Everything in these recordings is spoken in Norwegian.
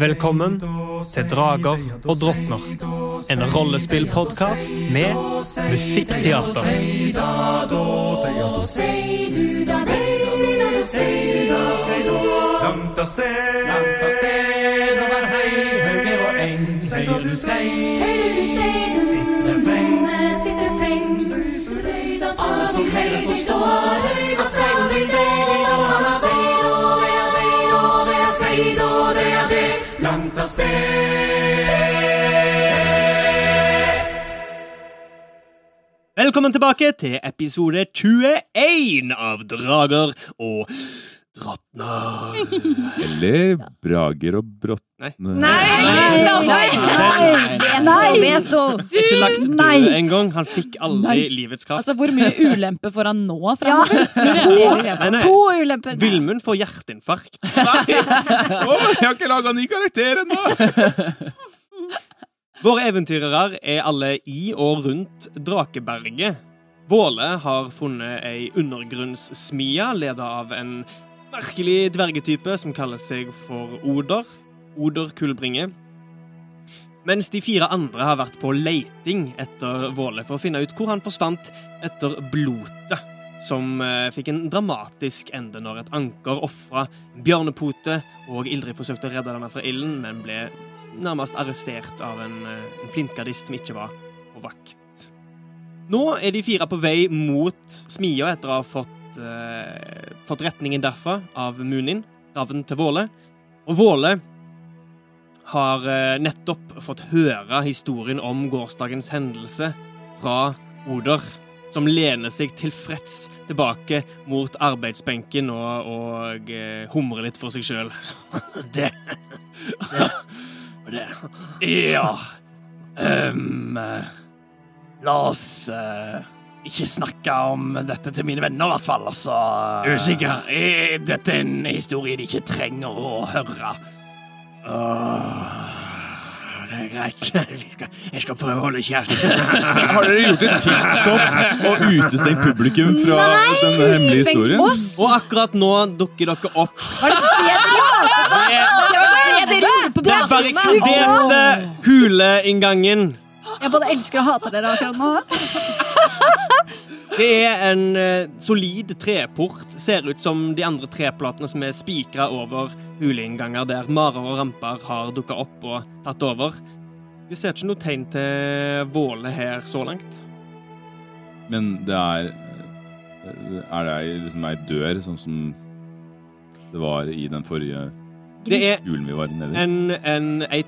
Velkommen til Drager og drottner. En rollespillpodkast med musikkteater. Langt av sted, over. Høyre du sei, Høyre sei. Alle som hører forstår at seid Av sted. Velkommen tilbake til episode 21 av Drager og drottner. Eller Brager og Brotne. Nei! Nei! Veto! Ikke lagt død engang. Han fikk aldri livets kraft. Altså, Hvor mye ulempe får han nå framover? Nei, nei. To ulemper. Vilmund får hjerteinfarkt. Nei! Oh, jeg har ikke laga ny karakter ennå! Våre eventyrere er alle i og rundt Drakeberget. Våle har funnet ei undergrunnssmia ledet av en merkelig dvergetype som kaller seg for Oder. Oder Kullbringe. Mens de fire andre har vært på leiting etter Våle for å finne ut hvor han forsvant etter blotet, som eh, fikk en dramatisk ende når et anker ofra bjørnepote, og Ildrid forsøkte å redde denne fra ilden, men ble nærmest arrestert av en, eh, en flintgardist som ikke var på vakt. Nå er de fire på vei mot smia etter å ha fått, fått retningen derfra av Munin, ravnen til Våle. Og Våle har eh, nettopp fått høre historien om gårsdagens hendelse fra Oder, som lener seg tilfreds tilbake mot arbeidsbenken og, og eh, humrer litt for seg sjøl. det det, det Ja. um, eh, la oss eh, ikke snakke om dette til mine venner, i hvert fall. Altså. Er du sikker? Eh, Dette er en historie de ikke trenger å høre. Åh, det er greit. Jeg skal, jeg skal prøve å holde kjeft. Har dere gjort et tidshopp og utestengt publikum fra denne hemmelige historien? Og akkurat nå dukker dere opp. Var det det barrikaderte huleinngangen. Jeg både elsker og hater dere akkurat nå. Det er en uh, solid treport. Ser ut som de andre treplatene som er spikra over huleinnganger der marer og ramper har dukka opp og tatt over. Vi ser ikke noe tegn til Våle her så langt. Men det er Er det liksom ei dør, sånn som det var i den forrige Det er julen vi var nede i? en, en, ei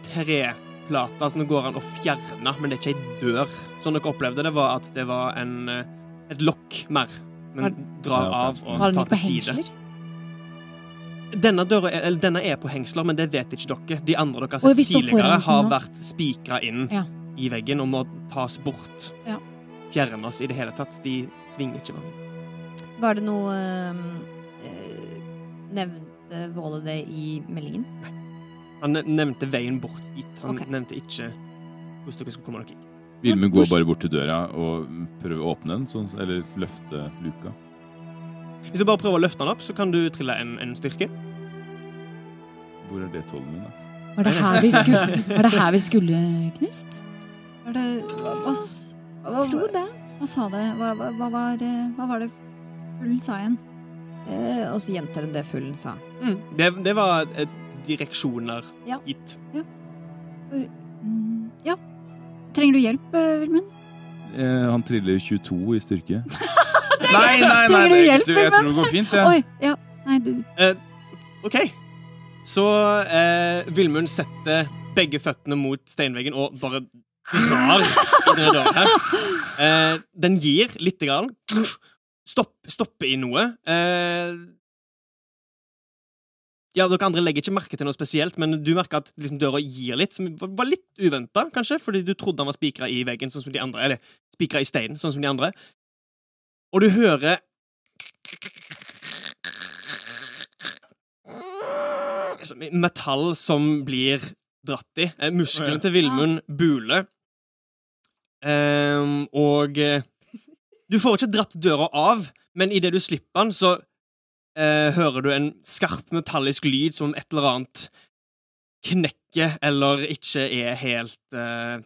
treplate som det går an å fjerne, men det er ikke ei dør. Sånn dere opplevde det, var at det var en, eh, et lokk mer. Men drar av og tar til side. Denne, døra er, eller, denne er på hengsler, men det vet ikke dere. De andre dere har sett tidligere, har vært spikra inn Ja. i veggen og må tas bort. Ja. Fjernes i det hele tatt. De svinger ikke vanligvis. Var det noe øh, Nevnte Våle det i meldingen? Han nevnte veien bort hit. Han okay. nevnte ikke hvordan dere skulle komme dere inn. Vilmund går bare bort til døra og prøver å åpne den, sånn, eller løfte luka. Hvis du bare prøver å løfte den opp, så kan du trille en, en styrke. Hvor er det tollen min, da? Var det her vi skulle, var det her vi skulle Knist? Var det hva, hva, hva, Tror det. hva sa det? Hva, hva, hva, var, eh, hva var det Fullen sa igjen? Eh, og så gjentar hun det Fullen sa. Mm. Det, det var eh, direksjoner Ja. gitt. Ja. ja. Trenger du hjelp, eh, Vilmund? Eh, han triller 22 i styrke. nei, nei, nei, nei du jeg tror det går fint, jeg. Oi, ja. Nei, du OK. Så eh, Vilmund setter begge føttene mot steinveggen og bare drar i denne døra her. Eh, den gir lite grann. Stopp, stopper i noe. Eh, ja, Dere andre legger ikke merke til noe spesielt, men du merker at liksom, døra gir litt, som var litt uventa, kanskje, fordi du trodde han var spikra i veggen, sånn som de andre, eller spikra i steinen, sånn som de andre. Og du hører som metall som blir dratt i. Eh, Muskelen til Vilmund buler. Um, og eh, du får ikke dratt døra av, men idet du slipper den, så eh, hører du en skarp metallisk lyd som et eller annet knekker eller ikke er helt eh,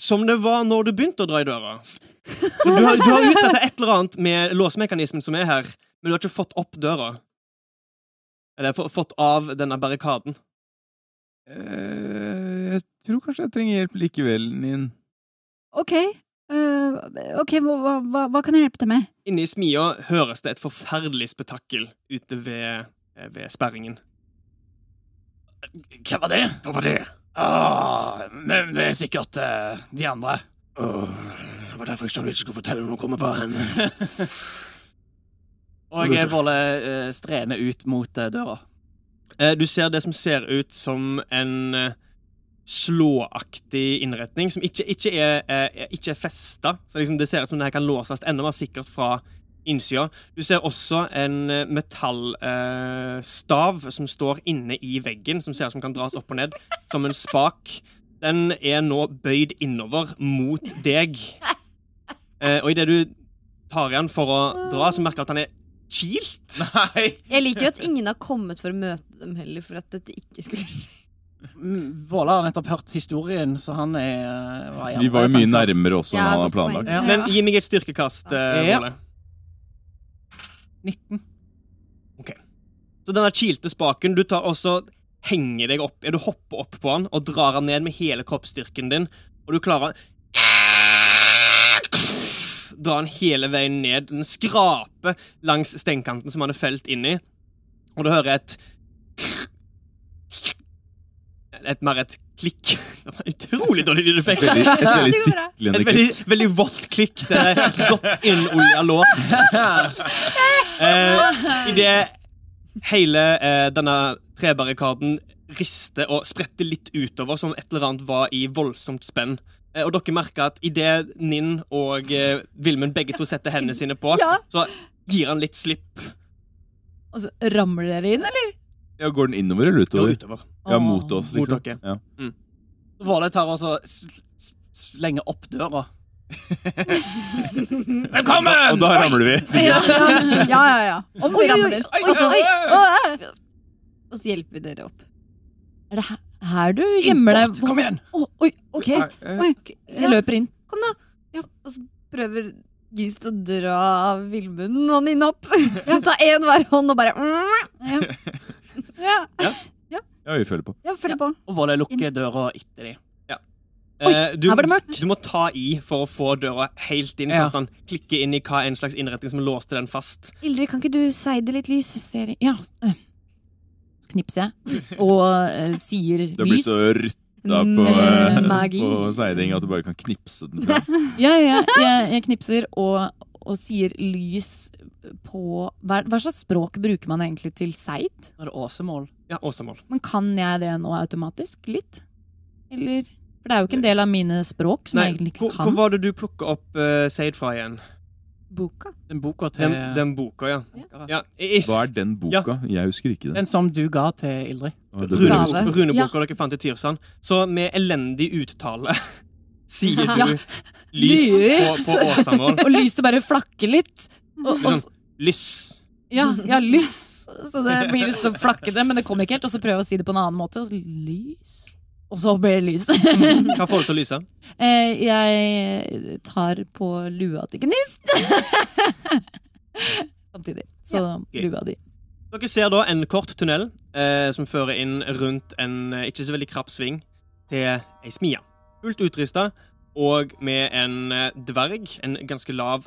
Som det var når du begynte å dra i døra. Så Du har, du har utretta et eller annet med låsemekanismen som er her, men du har ikke fått opp døra. Eller få- fått av denne barrikaden. Eh, Jeg tror kanskje jeg trenger hjelp likevel, Nin. OK. Eh, ok, hva, hva, hva kan jeg hjelpe deg med? Inne i smia høres det et forferdelig spetakkel ute ved, eh, ved sperringen. Hva var det? Hva var det? Ah, men det er sikkert uh, de andre. det var derfor jeg sa du ikke skulle fortelle hvor kommer fra hen. Og jeg voller uh, strene ut mot døra. Eh, Du ser det som ser ut som en slåaktig innretning, som ikke, ikke er, er, ikke er festa. Så liksom det ser ut som det her kan låses enda mer sikkert fra innsida. Du ser også en eh, metallstav som står inne i veggen, som ser ut som kan dras opp og ned, som en spak. Den er nå bøyd innover mot deg. Eh, og idet du tar igjen for å dra, så merker du at han er kilt. Nei! Jeg liker at ingen har kommet for å møte dem heller, for at dette ikke skulle skje. Våle har nettopp hørt historien, så han er eh, var Vi var jo mye nærmere også Ja, han har planlagt. Ja. Men gi meg et styrkekast, eh, Ja. Våle. 19. Så denne kilte spaken, du tar også henger deg opp, du hopper opp på han og drar han ned med hele kroppsstyrken din, og du klarer Dra han hele veien ned. Den skraper langs steinkanten som han er felt inn i, og du hører et et mer et klikk. Det var en utrolig dårlig lydeffekt. Veldig, et veldig Det går siklende Et veldig, klikk. veldig vått klikk. Det er et godt innolja lås. Eh, Idet hele eh, denne trebarrikaden rister og spretter litt utover, som et eller annet var i voldsomt spenn. Eh, og dere merker at idet Ninn og eh, Vilmund begge to setter hendene sine på, Ja. så gir han litt slipp. Og så ramler dere inn, eller? Ja, går den innover eller utover? Går utover. Ja, mot oss, Mot liksom. dere. Ja. Våle tar og så s- s- slenger opp døra. Velkommen! Og da ramler vi. Ja, ja, ja. ja. Om vi ramler. Oi, oi, Og så hjelper vi dere opp. Er det her, her du gjemmer deg? Kom igjen! Å, oi, ok. Eh, Jeg løper inn. Kom, da. Ja. Og så prøver Gist å dra Vilmund og Ninn opp. Ta én hver hånd og bare Ja. Ja, Ja, vi følger på. ja følg på. Og Våle lukker døra etter dem. Oi, Eh, du, her var det mørkt. Du må ta i for å få døra helt inn, Ja. sånn at han klikker inn i hva en slags innretning som låste den fast. Ildrid, kan ikke du seide litt lys? Ser, ja. Så knipser jeg, og uh, sier Du har blitt så rytta på, eh, magi. på seiding at du bare kan knipse den fra. Ja, ja, jeg, jeg knipser og, og sier lys på hva, hva slags språk bruker man egentlig til seid? Er det åsemål. Ja, Åsemål. Men kan jeg det nå automatisk? Litt? Eller For det er jo ikke en del av mine språk som Nei, jeg egentlig hvor, ikke hvor kan. var det du plukka opp uh, Seid fra igjen? Boka. Den boka til Den, den boka, ja. Ja. ja i, Hva er den boka? Jeg husker ikke den. Den som du ga til Ildrid. Runeboka Rune dere fant i Tyrsand. Så med elendig uttale sier du Ja. lys på, Lys. på åsamål. Og lyset bare flakker litt. Og, og, Sånn, lys. ja, ja, lys. Så det blir så flakkete, men det kommer ikke helt. Og så prøver jeg å si det på en annen måte. Og så lys. Og så blir det lys. Hva får du til å lyse? Eh, jeg tar på lua til Gnist. Samtidig. Så ja. lua di. Dere ser da en kort tunnel eh, som fører inn rundt en eh, ikke så veldig krapp sving til ei smie. Fullt utrista og med en eh, dverg, en ganske lav,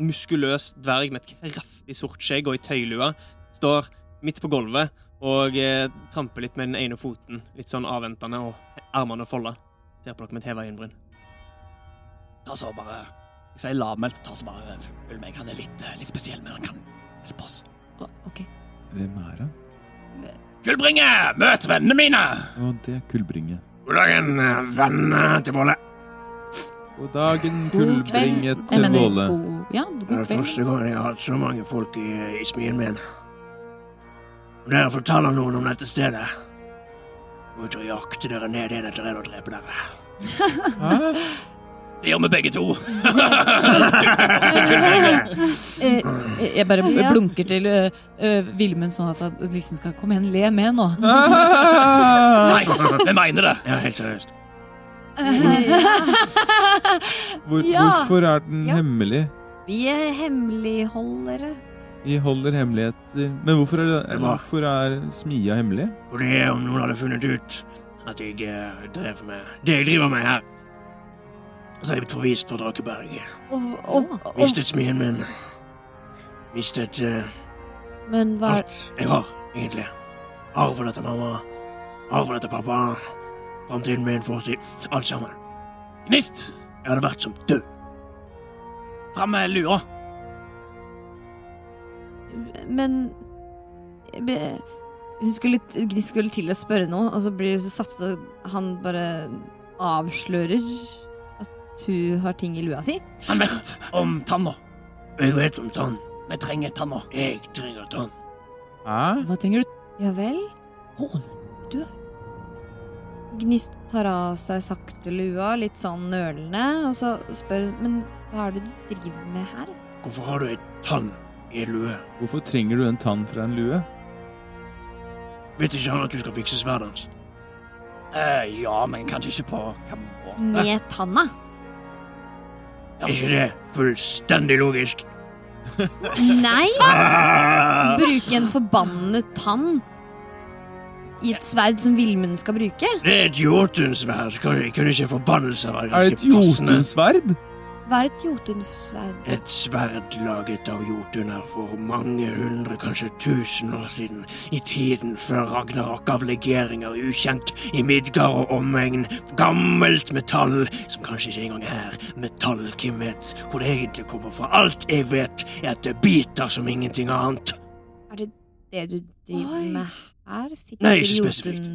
muskuløs dverg med et kraftig sort skjegg og i tøylue, står midt på gulvet og eh, tramper litt med den ene foten, litt sånn avventende, og armene folda. Ser på dere med et heva øyenbryn. Ta så bare Jeg sier lavmælt. Ta så bare følg meg. Han er litt, eh, litt spesiell, men han kan hjelpe oss. Å, ok. Hvem er han? Kullbringe! Møt vennene mine! Å, det er Kullbringe. God dagen, vennene til Våle. God dagen, kullbringet. Til Våle. Ja, god kveld. gang jeg har hatt så mange folk i, i smien min. Om dere forteller noen om dette stedet, må dere jakte dere ned igjen etter en og drepe dere. Hæ? Det gjør vi begge to. Eh, Jeg bare blunker til Vilmund sånn at han liksom skal Kom igjen, le med nå. Nei, jeg mener det. Ja, helt seriøst. Hvor, Ja. Hvorfor er den Ja. hemmelig? Vi er hemmeligholdere. Vi holder hemmeligheter Men hvorfor er, det, hvorfor er smia hemmelig? Fordi om noen hadde funnet ut at jeg eh, drev med det jeg driver med her, så hadde jeg blitt forvist fra Drakeberg. Og, og, og, Mistet smien min. Mistet uh, Men hva er alt jeg har, egentlig. Arven etter mamma, arven etter pappa, framtiden min, fortid. Alt sammen. Gnist! Jeg hadde vært som død. Fram med lua. Men Hun skulle, Gnist skulle til å spørre noe, og så blir det satt Han bare avslører at hun har ting i lua si. Han vet om tanna. Jeg vet om tann. Vi trenger tanna. Jeg trenger tann. Hæ? Hva trenger du? Ja vel? Hål. Gnist tar av seg sakte lua, litt sånn nølende, og så spør hun Men hva er det du driver med her? Hvorfor har du en tann i en lue? Hvorfor trenger du en tann fra en lue? Vet ikke han at du skal fikse sverdet hans? Eh, ja, men kanskje ikke på hvilken måte. Med tanna? Ja. Er ikke det fullstendig logisk? Nei! Bruke en forbannet tann i et sverd som Villmund skal bruke? Det er et jotunsverd. Kunne ikke forbannelser være det et ganske passende? jotunsverd? Hva er et jotunsverd? Et sverd laget av jotuner for mange hundre, kanskje tusen år siden. I tiden før Ragnarok av legeringer ukjent i Midgard og omegn. Gammelt metall som kanskje ikke engang er metall. Hvem vet hvor det egentlig kommer fra? Alt jeg vet, er at det biter som ingenting annet. Er det det du driver Oi. med her? Fikk Nei, ikke spesifikt.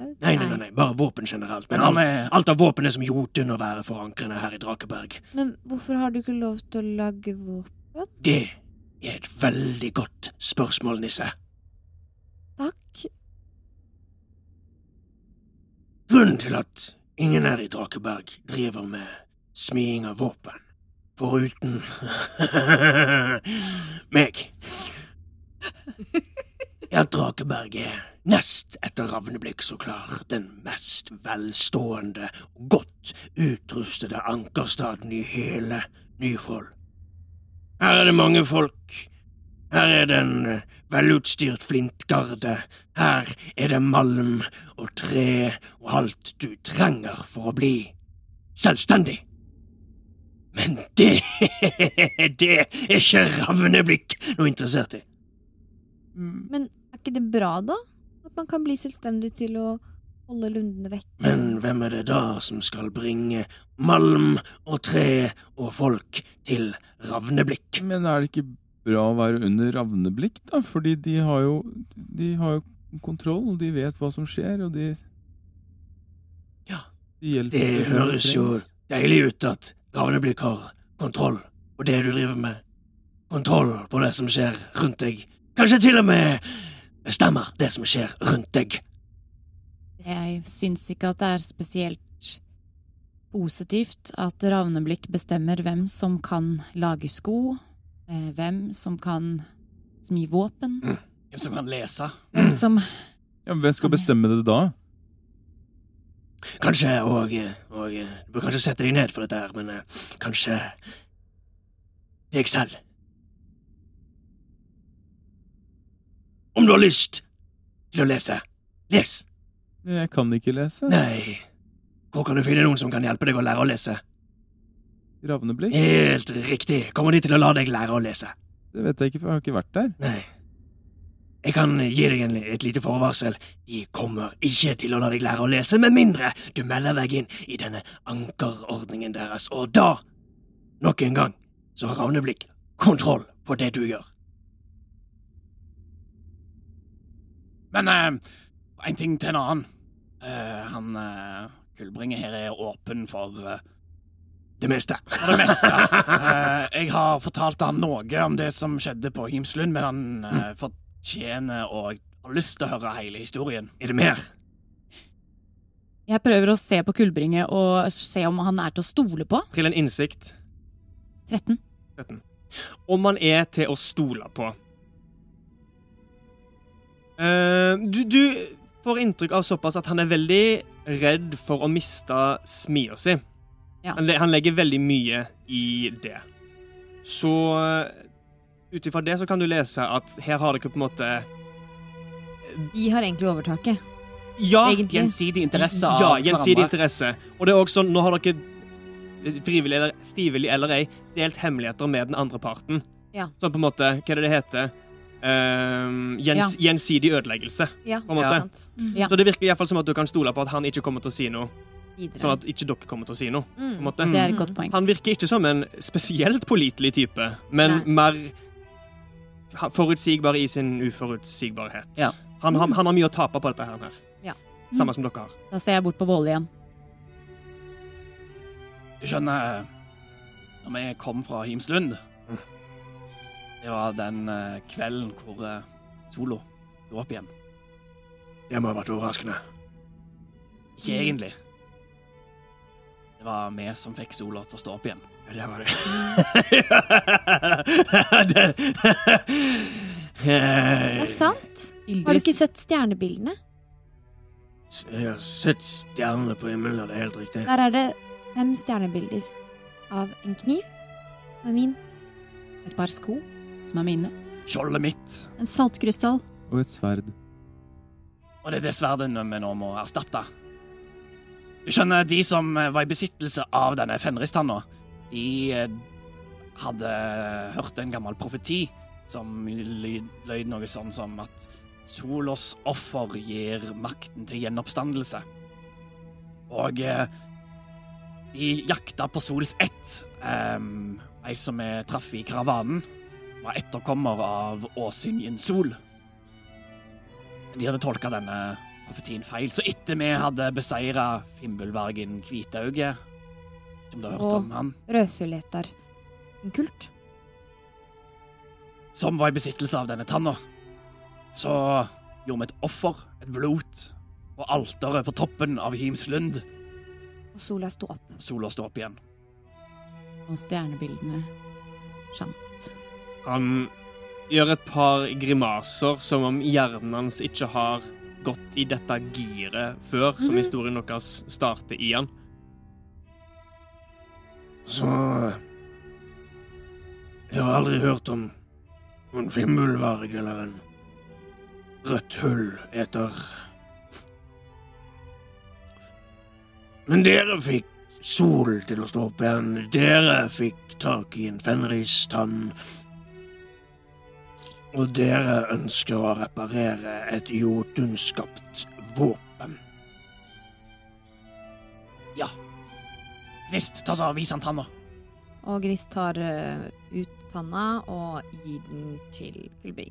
Nei, nei, nei, nei. bare våpen generelt. Men alt, alt av våpen er som jotun å være forankrende her i Drakeberg. Men hvorfor har du ikke lov til å lage våpen? Det er et veldig godt spørsmål, Nisse. Takk. Grunnen til at ingen her i Drakeberg driver med smiing av våpen, foruten meg, er at Drakeberg er nest etter Ravneblikk så klar den mest velstående og godt utrustede ankerstaden i hele Nyfold. Her er det mange folk. Her er det en eh, velutstyrt flintgarde. Her er det malm og tre og alt du trenger for å bli selvstendig. Men det, det er ikke Ravneblikk noe interessert i. Men er ikke det bra, da? At man kan bli selvstendig til å holde lundene vekk? Men hvem er det da som skal bringe malm og tre og folk til Ravneblikk? Men er det ikke bra å være under ravneblikk, da? Fordi de har jo De har jo kontroll, de vet hva som skjer, og de Ja, De det høres jo deilig ut at Ravneblikk har kontroll på det du driver med. Kontroll på det som skjer rundt deg. Kanskje til og med bestemmer det som skjer rundt deg. Jeg syns ikke at det er spesielt positivt at Ravneblikk bestemmer hvem som kan lage sko, eh, hvem som kan smi våpen, Hvem som kan lese? hvem som Ja, men Hvem skal bestemme det da? Kanskje, og, og Du bør kanskje sette deg ned for dette her, men eh, kanskje deg selv. Om du har lyst til å lese, les. Jeg kan ikke lese. Nei, hvor kan du finne noen som kan hjelpe deg å lære å lese? Ravneblikk? Helt riktig. Kommer de til å la deg lære å lese? Det vet jeg ikke, for jeg har ikke vært der. Nei. Jeg kan gi deg en, et lite forvarsel. De kommer ikke til å la deg lære å lese med mindre du melder deg inn i denne ankerordningen deres, og da, nok en gang, så har Ravneblikk kontroll på det du gjør. Men eh, en ting til en annen. Eh, han eh, Kullbringe her er åpen for eh, Det meste. for det meste. Eh, jeg har fortalt han noe om det som skjedde på Himslund, men han eh, fortjener og har lyst til å høre hele historien. Er det mer? Jeg prøver å se på Kullbringe og se om han er til å stole på. Trill en innsikt. 13. 13. Om han er til å stole på. Eh, du, du får inntrykk av såpass at han er veldig redd for å miste smia si. Ja. Han, han legger veldig mye i det. Så ut ifra det så kan du lese at her har dere på en måte Vi har egentlig overtaket. Ja, Egentlig. Gjensidig interesse av ja gjensidig hverandre. interesse. Og det er også sånn, nå har dere frivillig eller, frivillig eller ei delt hemmeligheter med den andre parten. Ja. Sånn på en måte, hva er det det heter? Ehm, gjens, Gjensidig ødeleggelse. Ja, På en måte. Mm. Så det virker i hvert fall som at du kan stole på at han ikke kommer til å si noe. Videre. Sånn at ikke dere kommer til å si noe. på en mm. måte. Det er et godt poeng. Han virker ikke som en spesielt pålitelig type, men Nei. mer forutsigbar i sin uforutsigbarhet. Ja. Han, har- han har mye å tape på dette her. Ja. Samme som dere har. Da ser jeg bort på Våle igjen. Du skjønner, når vi kom fra Himslund Det var den eh, kvelden hvor eh, Solo dro opp igjen. Det må ha vært overraskende. Ikke egentlig. Det var vi som fikk Solo til å stå opp igjen. Ja, det var det. Det er sant. Har du ikke sett stjernebildene? Jeg har sett stjernene på himmelen, det er helt riktig. Der er det fem stjernebilder av en kniv med min. et par sko, som er mine. Skjoldet mitt. En saltkrystall. Og et sverd. Og det er det sverdet vi nå må erstatte. Du skjønner, de som var i besittelse av denne fenristanna, de eh, hadde hørt en gammel profeti som løyd noe sånn som at Solos offer gir makten til gjenoppstandelse. Og eh, de jakta på Sols ett. Um, ei som vi traff i karavanen, var etterkommer av Åsynjen Sol. De hadde tolka denne profetien feil. Så etter vi hadde beseira Fimbulvargen Hvitauge, som du har hørt Og- om han, Og Rødsuljetar. En kult. som var i besittelse av denne tanna, så gjorde vi et offer, et blot, på alteret på toppen av Hymslund. Og sola sto opp. Sola sto opp igjen. Og stjernebildene skjant. Han gjør et par grimaser som om hjernen hans ikke har gått i dette giret før, som historien deres starter i han. Så Jeg har aldri hørt om en fimbulvarg eller en rødt hull etter Men dere fikk sol til å stå opp igjen. Dere fikk tak i en fenristann. Og dere ønsker å reparere et jotun-skapt våpen. Ja. Grist, ta så vis han tanna. Og Grist tar eh, ut tanna og gir den til Kulbri.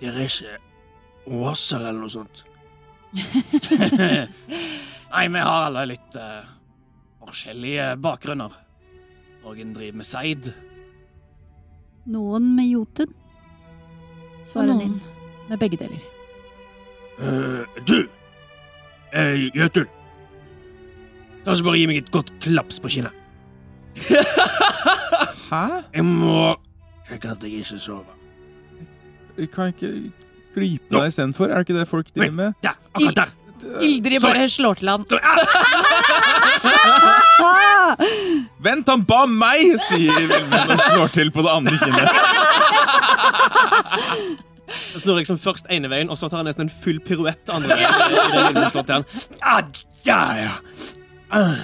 Dere er ikke åser eller noe sånt. Nei, vi har alle litt eh, forskjellige bakgrunner. Noen driver med seid. Noen med Jotun. Og Svarer noen med begge deler. Uh, du, uh, Jøtul. Ta så bare gi meg et godt klaps på kinnet. Hæ? Jeg må sjekke at jeg ikke sover. Jeg kan ikke klype deg istedenfor? Er det ikke det folk driver med? Der, akkurat der. Ildrid bare slår til han. Ah! Vent, han ba meg! sier Vilmund og slår til på det andre kinnet. Da snur liksom først ene veien, og så tar han nesten en full piruett andre veien. slår til han. Ah, der, ja. Ah,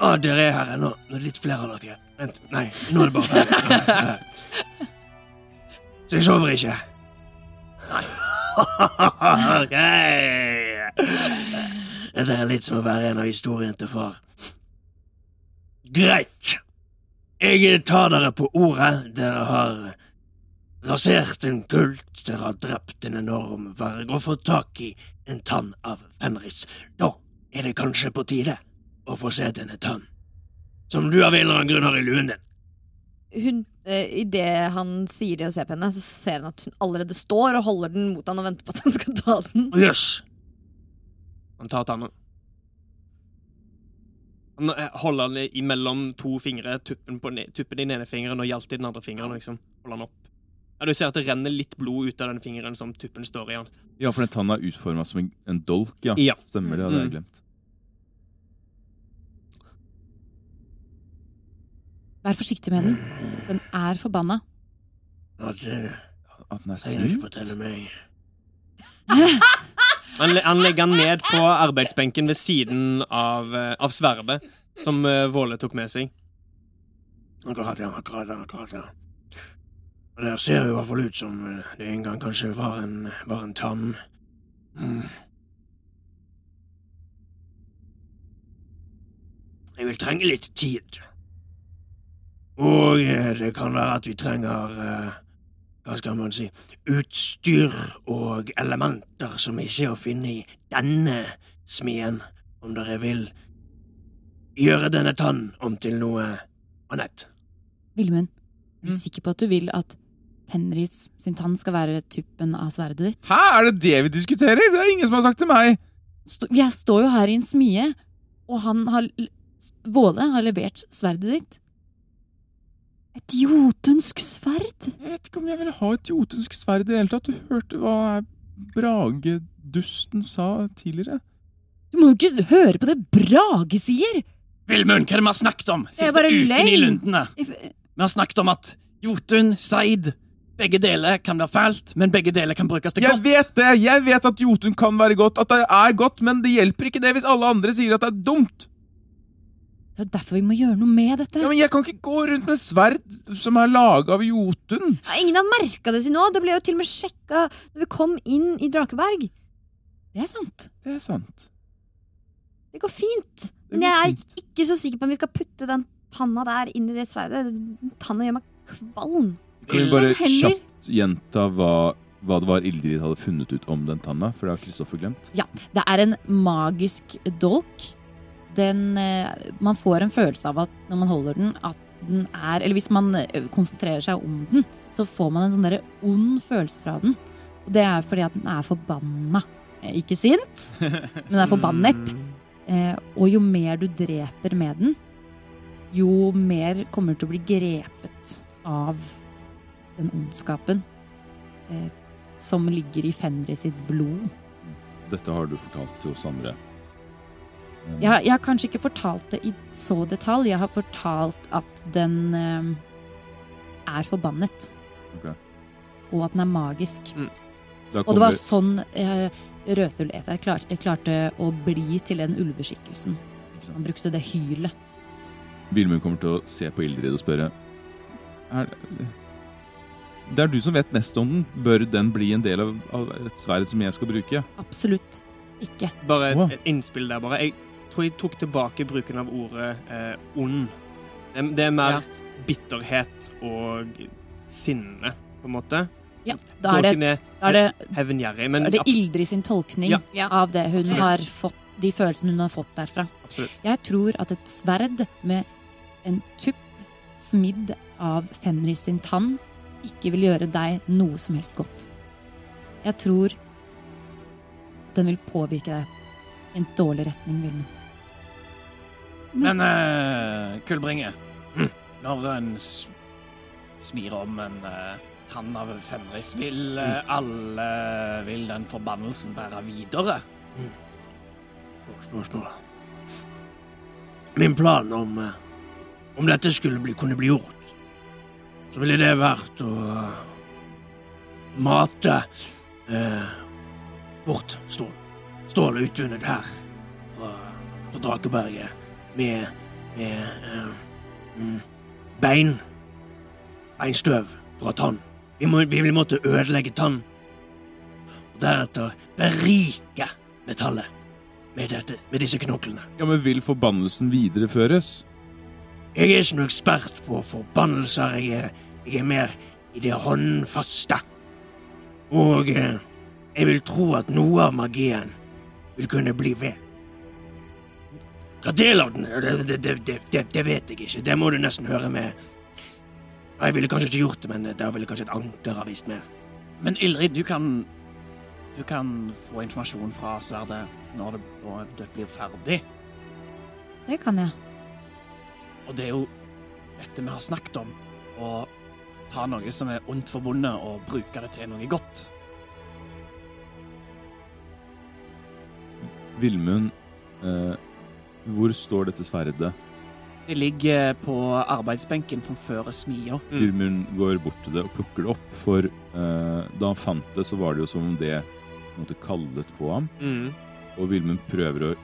ah, dere er her ennå. Er litt flere av dere. Vent, nei, nå er det bare ferdig. Så jeg sover ikke. Nei. OK. Dette er litt som å være en av historiene til far. Greit. Jeg tar dere på ordet. Dere har rasert en kult, dere har drept en enorm verg og fått tak i en tann av Fenris. Da er det kanskje på tide å få se denne tann, som du av en eller annen grunn har i luen din. Hun, eh, Idet han sier det og ser på henne, så ser han at hun allerede står og holder den mot han og venter på at han skal ta den. Jøss! Han tar tanna. Han eh, holder den imellom to fingre, tuppen, på, ne- tuppen i den ene fingeren og hjaltet i den andre fingeren. Liksom, holder den opp. Ja, Du ser at det renner litt blod ut av den fingeren som tuppen står i. han. Ja, for den tanna er utforma som en, en dolk, ja. Ja. Stemmer det, hadde jeg Mm. glemt. Vær forsiktig med den. Den er forbanna. At, At den er sint? fortelle meg. Han, han legger han ned på arbeidsbenken ved siden av, eh, av sverdet som eh, Våle tok med seg. Akkurat, ja. Akkurat, ja. akkurat, ja. Og der ser jo i hvert fall ut som eh, det en gang kanskje var en, var en tann. Mm. Jeg vil trenge litt tid. Og det kan være at vi trenger eh, Hva skal man si Utstyr og elementer som ikke er å finne i denne smien, om dere vil gjøre denne tann om til noe annet. Vilmund, er du Mm. sikker på at du vil at Henrys sin tann skal være tuppen av sverdet ditt? Hæ, er det det vi diskuterer? Det er ingen som har sagt til meg! Sto- Jeg står jo her i en smie, og han har Våle har levert sverdet ditt. Et jotunsk sverd? Jeg vet ikke om jeg vil ha et jotunsk sverd i det hele tatt. Du hørte hva Bragedusten sa tidligere? Du må jo ikke høre på det Brage sier! Vilmund, hva er det vi har snakket om siste uken i lundene? Vi har snakket om at Jotun, Seid Begge deler kan være fælt, men begge deler kan brukes til Jeg godt. vet det! Jeg vet at jotun kan være godt, at det er godt, men det hjelper ikke det hvis alle andre sier at det er dumt. Det er jo derfor vi må gjøre noe med dette. Ja, men Jeg kan ikke gå rundt med sverd som er laga av jotun. Ja, ingen har merka det til nå. Det ble jo til og med sjekka når vi kom inn i Drakeberg. Det er sant. Det er sant. Det går fint. Det Men jeg er ikke så sikker på om vi skal putte den tanna der inn i det sverdet. Tanna gjør meg kvalm. Kan vi bare kjapt gjenta hva, hva det var Ildrid hadde funnet ut om den tanna? For det har Kristoffer glemt. Ja, Det er en magisk dolk. Den eh, Man får en følelse av at når man holder den, at den er Eller hvis man eh, konsentrerer seg om den, så får man en sånn derre ond følelse fra den. Og det er fordi at den er forbanna. Eh, Ikke sint, men den er forbannet. Mm. Og jo mer du dreper med den, jo mer kommer du til å bli grepet av den ondskapen som ligger i Fenris sitt blod. Dette har du fortalt til oss andre. Jeg, har- jeg har kanskje ikke fortalt det i så detalj. Jeg har fortalt at den eh, er forbannet. Ok. Og at den er magisk. Mm. Og det var vi... sånn eh, Rødfugleter klarte, klarte å bli til den ulveskikkelsen. Han brukte det hylet. Vilmund kommer til å se på Ildrid og spørre er, Det er du som vet mest om den. Bør den bli en del av, av et sverd som jeg skal bruke? Absolutt ikke. Bare et, et innspill der, bare. Jeg tror jeg tok tilbake bruken av ordet eh, ond. Det, er mer Ja. bitterhet og sinne, på en måte. Ja, da er det, er da er det, hevngjerrig, men er det Ildrid sin tolkning Ja. av det hun Absolutt. har fått, de følelsene hun har fått derfra. absolutt. Jeg tror at et sverd med en tupp smidd av Fenris sin tann ikke vil gjøre deg noe som helst godt. Jeg tror den vil påvirke deg i en dårlig retning, Vilmund. Men uh, Kullbringe, når en smir om en uh, tann av Fenris, vil eh, alle Vil den forbannelsen bære videre? Spørsmål, spørsmål. Min plan om, uh, om dette skulle bli, kunne bli gjort, så ville det vært å mate bort stål. Stål utvunnet her fra, fra Drakeberget med, med uh, bein. Beinstøv fra tann. Vi, må, vi vil måtte ødelegge tann og deretter berike metallet med, dette, med disse knoklene. Ja, men vil forbannelsen videreføres? Jeg er ikke noen ekspert på forbannelser, jeg er, jeg er mer i det håndfaste. Og eh, jeg vil tro at noe av magien vil kunne bli ved. Hva del av den det, det, det, det, vet jeg ikke. Det må du nesten høre med Jeg ville kanskje ikke gjort det, men der ville kanskje et anker ha vist mer. Men Ildrid, du kan Du kan få informasjon fra sverdet når det blir ferdig. Det kan jeg. Og det er jo dette vi har snakket om. Å ta noe som er ondt forbundet, og bruke det til noe godt. Vilmun... eh, hvor står dette sverdet? Det ligger på arbeidsbenken framfor smia. Mm. Vilmund går bort til det og plukker det opp, for uh, da han fant det, så var det jo som om det måtte kallet på ham. Mm. Og Vilmund prøver å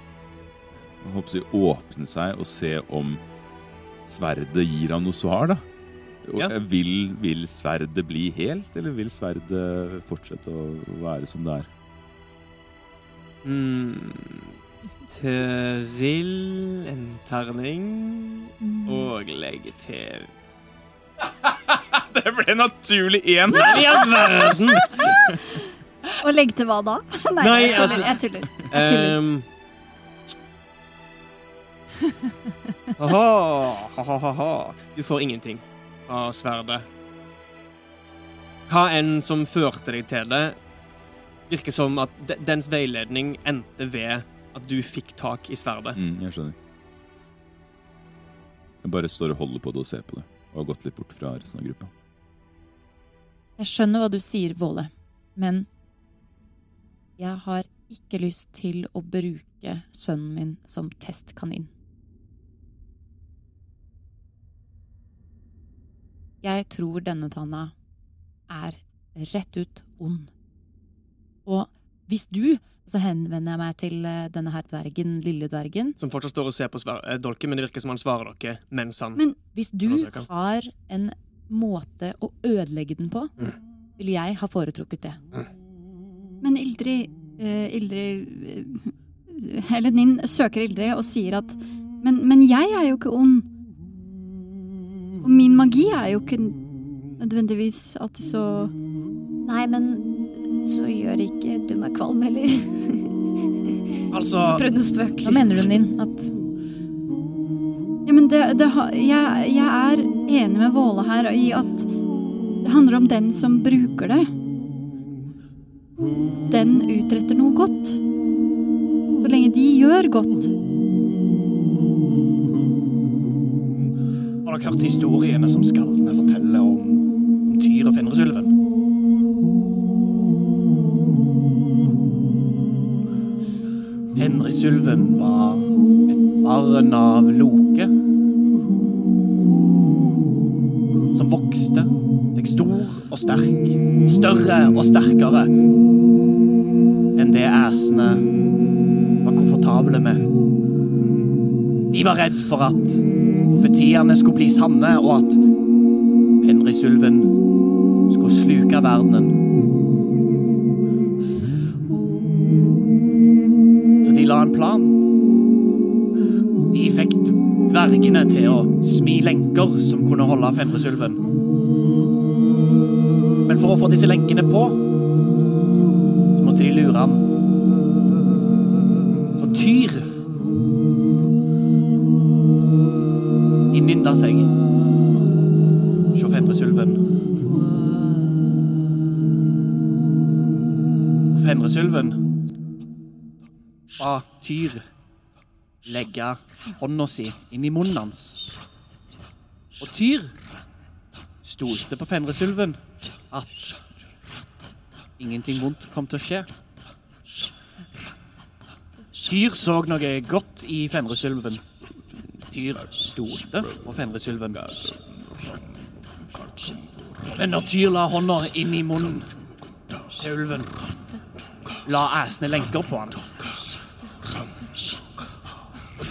håper åpne seg og se om sverdet gir ham noe svar, da. Og, Ja. eh, vil, vil sverdet bli helt, eller vil sverdet fortsette å være som det er? Mm. Trill en terning og legge til det ble naturlig én! I all verden! Og legge til hva da? Nei, Nei, jeg tuller. altså- Jeg tuller. Jeg tuller. Um, ha-ha, ha-ha-ha. Du får ingenting av sverdet. Hva enn som førte deg til det, virker som at dens veiledning endte ved at du fikk tak i sverdet. Mm, jeg skjønner. Jeg bare står og holder på det og ser på det, og har gått litt bort fra resten av gruppa. Jeg skjønner hva du sier, Våle, men jeg har ikke lyst til å bruke sønnen min som testkanin. Jeg tror denne tanna er rett ut ond. Og hvis du Så henvender jeg meg til eh, denne her dvergen, lille dvergen. Som fortsatt står og ser på eh, dolken, men det virker som han svarer dere mens han Men- Hvis du har en måte å ødelegge den på, Mm. vil jeg ha foretrukket det. Men Ildrid uh, Ildrid uh, Eller Ninn søker Ildrid og sier at men, men jeg er jo ikke ond. Og min magi er jo ikke nødvendigvis alltid så Nei, men så gjør ikke du meg kvalm heller. Altså Så prøvde å spøke Hva mener du, Ninn? At Ja, men det, det, har- jeg, jeg er enig med Våle her i at det handler om den som bruker det. Den utretter noe godt. Så lenge de gjør godt. Har dere hørt historiene som skaldene forteller om Fenrisulven var et barn av Loke. Som vokste seg stor og sterk. Større og sterkere enn det æsene var komfortable med. De var redd for at profetiene skulle bli sanne, og at Fenrisulven skulle sluke verdenen. Dvergene til å smi lenker som kunne holde Fenrisulven. Men for å få disse lenkene på, så måtte de lure han. Så Tyr innynda seg hos Fenrisulven. Fenrisulven var Tyr legge hånda si inn i munnen hans. Og Tyr stolte på Fenrisulven at ingenting vondt kom til å skje. Tyr så noe godt i Fenrisulven. Tyr stolte på Fenrisulven. Men når Tyr la hånda inn i munnen til ulven, la æsene lenker på han.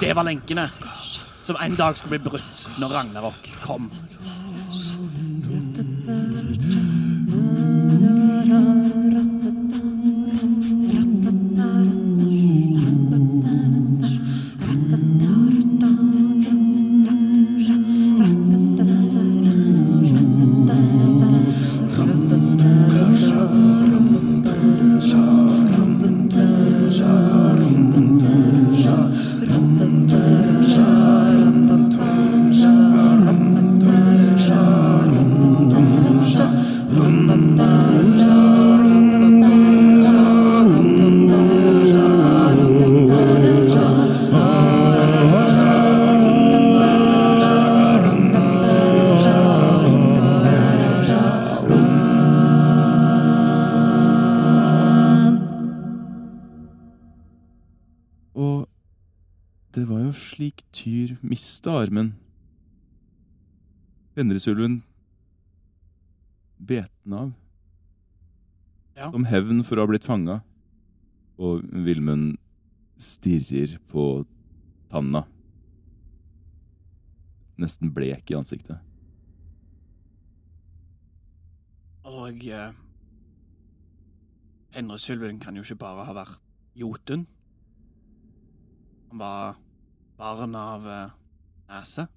Det var lenkene som en dag skulle bli brutt når Ragnarok kom. Fenrisulven bet den av. Ja. Som hevn for å ha blitt fanga. Og Vilmund stirrer på tanna. Nesten blek i ansiktet. Og eh, Fenrisulven kan jo ikke bare ha vært Jotun. Han var barn av eh, Nese.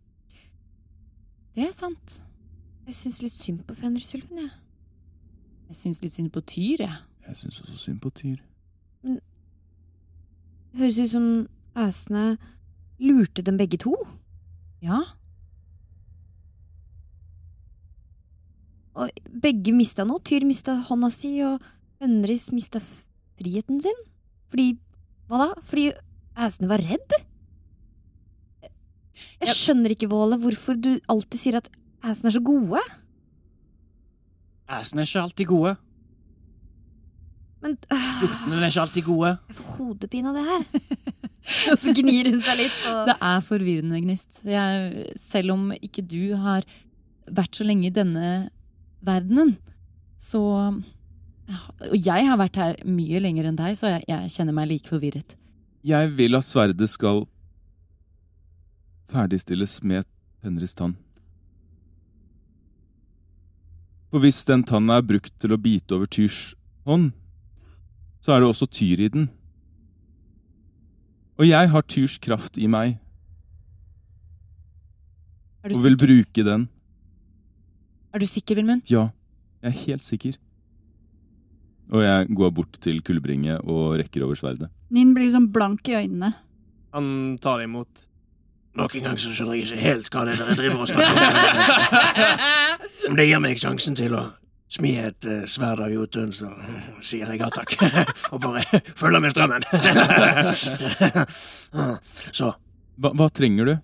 Det er sant. Jeg syns litt synd på Fenrisulven, jeg. Jeg syns litt synd på Tyr, jeg. Jeg syns også synd på Tyr. Men Det høres ut som æsene lurte dem begge to. Ja. Og begge mista noe. Tyr mista hånda si, og Fenris mista friheten sin. Fordi Hva da? Fordi æsene var redd? Jeg skjønner ikke, Våle, hvorfor du alltid sier at æsene er så gode. Æsene er ikke alltid gode. Men øh, er ikke alltid gode. jeg får hodepine av det her. Og så gnir hun seg litt. Og... Det er forvirrende, Gnist. Jeg, selv om ikke du har vært så lenge i denne verdenen, så Og jeg har vært her mye lenger enn deg, så jeg, jeg kjenner meg like forvirret. Jeg vil at sverdet skal ferdigstilles med Fenris tann. For hvis den tanna er brukt til å bite over Tyrs hånd, så er det også Tyr i den. Og jeg har Tyrs kraft i meg, Er du og vil sikker? bruke den. Er du sikker, Vilmund? Ja, jeg er helt sikker. Og jeg går bort til Kullbringe og rekker over sverdet. Nin blir liksom blank i øynene. Han tar imot. Nok en gang så skjønner jeg ikke helt hva det er dere driver og snakker om. Om det gir meg sjansen til å smi et eh, sverd av Jotun, så sier jeg ja takk. Og bare følger med strømmen. Så Hva, hva trenger du?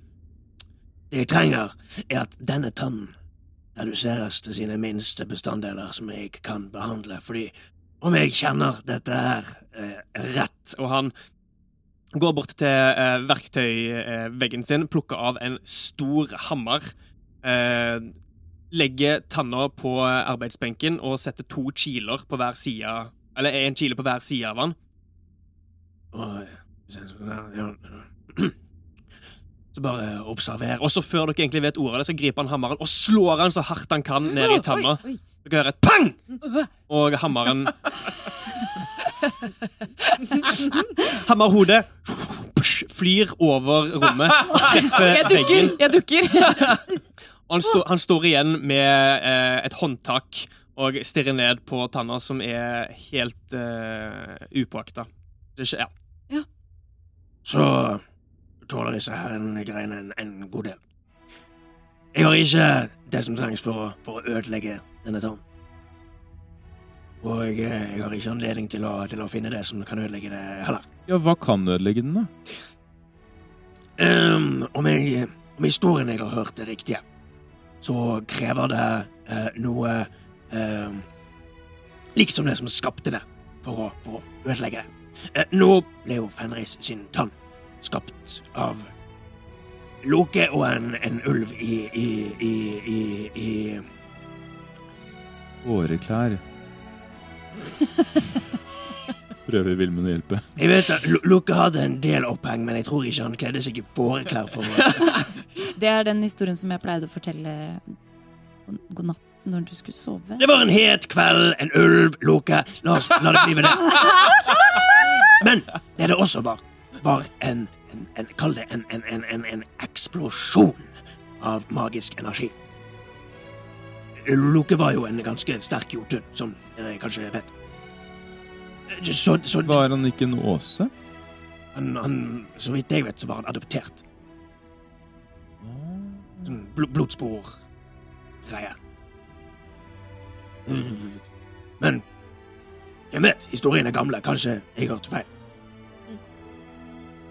det jeg trenger, er at denne tannen reduseres til sine minste bestanddeler som jeg kan behandle, fordi om jeg kjenner dette her eh, rett Og han går bort til eh, verktøyveggen sin, plukker av en stor hammer. Eh, legger tanna på arbeidsbenken og setter to kiler på hver side Eller en kile på hver side av han. Så bare observer. Og så før dere egentlig vet ordet av det, så griper han hammeren og slår han så hardt han kan ned i tanna. Dere hører et pang! Og hammeren Hammerhodet flyr over rommet, treffer Jeg dukker! Jeg dukker! Han, står- han står igjen med eh, et håndtak og stirrer ned på tanna, som er helt eh, upåakta. Ja. ja. så tåler disse her en greiene en, en god del. Jeg har ikke det som trengs for å, for å ødelegge denne tannen. Og jeg, jeg har ikke anledning til å, til å finne det som kan ødelegge det heller. Ja, hva kan ødelegge den, da? Um, om, jeg, om historien jeg har hørt er riktig, så krever det uh, noe uh, likt som det som skapte det, for å, for å ødelegge det. Uh, nå ble jo Fenris sin tann skapt av Loke og en, en ulv i, i, i, i, i Håreklær. Prøver Vilmund å hjelpe. Jeg vet at Loke hadde en del oppheng, men jeg tror ikke han kledde seg i fåreklær for Det er den historien som jeg pleide å fortelle god- natt når du skulle sove. Det var en het kveld, en ulv, Loke. La oss la det bli med det. Men det det også var, var en, en, en Kall det en, en, en, en, en eksplosjon av magisk energi. Loke var jo en ganske sterk jotun, som dere kanskje vet. Så, så Var han ikke en åse? han, han, så vidt jeg vet, så var han adoptert. Sånn bl blodspor-greie. Men jeg vet, historien er gamle. Kanskje jeg hørte feil.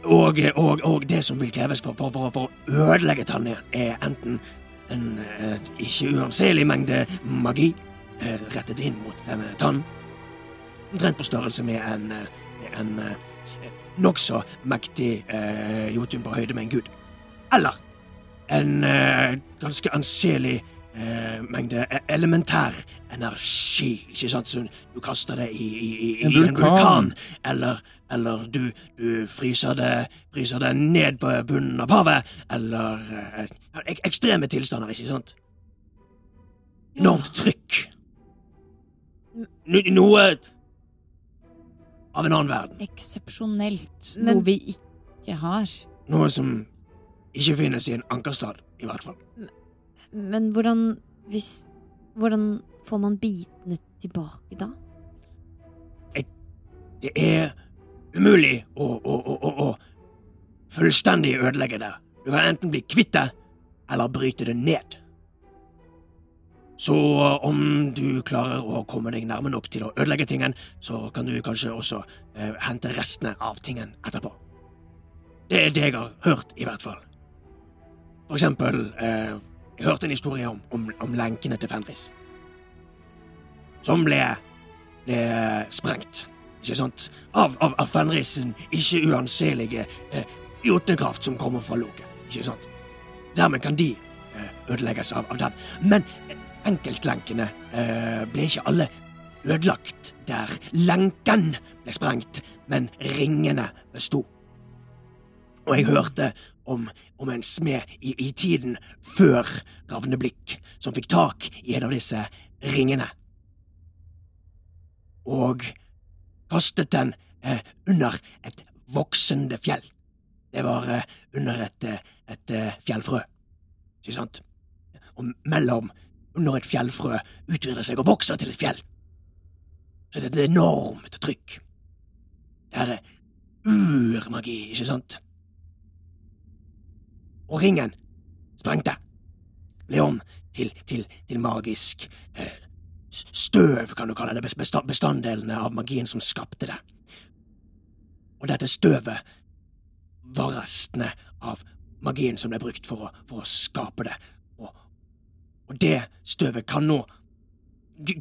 Og, og, og det som vil kreves for, for, for, for å ødelegge tannen, er enten en et ikke uanselig mengde magi eh, rettet inn mot denne tannen, omtrent på størrelse med en, eh, en eh, nokså mektig eh, Jotun på høyde med en gud. Eller en eh, ganske anselig eh, mengde e- elementær energi, ikke sant? Så du kaster det i, i, i, i En en vulkan. vulkan. Eller, eller du, du fryser, det, fryser det ned på bunnen av havet. Eller eh, ek ekstreme tilstander, ikke sant? Enormt trykk. No, noe av en annen verden. Eksepsjonelt. Men- Noe vi ikke har. Noe som ikke finnes i en ankerstad, i hvert fall. Men hvordan hvis Hvordan får man bitene tilbake da? Det er umulig å, å, å, å fullstendig ødelegge det. Du kan enten bli kvitt det, eller bryte det ned. Så om du klarer å komme deg nærme nok til å ødelegge tingen, så kan du kanskje også eh, hente restene av tingen etterpå. Det er det jeg har hørt, i hvert fall. For eksempel, eh, jeg hørte en historie om, om, om lenkene til Fenris. Som ble, ble sprengt ikke sant? Av, av, av Fenrisen ikke uanselige eh, jotekraft som kommer fra Loke. Ikke sant? Dermed kan de eh, ødelegges av, av den. Men enkeltlenkene eh, ble ikke alle ødelagt der lenken ble sprengt, men ringene besto. Og jeg hørte om, om en smed i, i tiden før Ravneblikk som fikk tak i en av disse ringene. Og kastet den eh, under et voksende fjell. Det var eh, under et, et, et eh, fjellfrø, ikke sant? Og mellom, under et fjellfrø, utvider seg og vokser til et fjell. Så det er et enormt trykk. Det er urmagi, ikke sant? Og ringen sprengte. Ble om til, til, til magisk eh, støv, kan du kalle det, bestanddelene av magien som skapte det. Og dette støvet var restene av magien som ble brukt for å, for å skape det. Og, og det støvet kan nå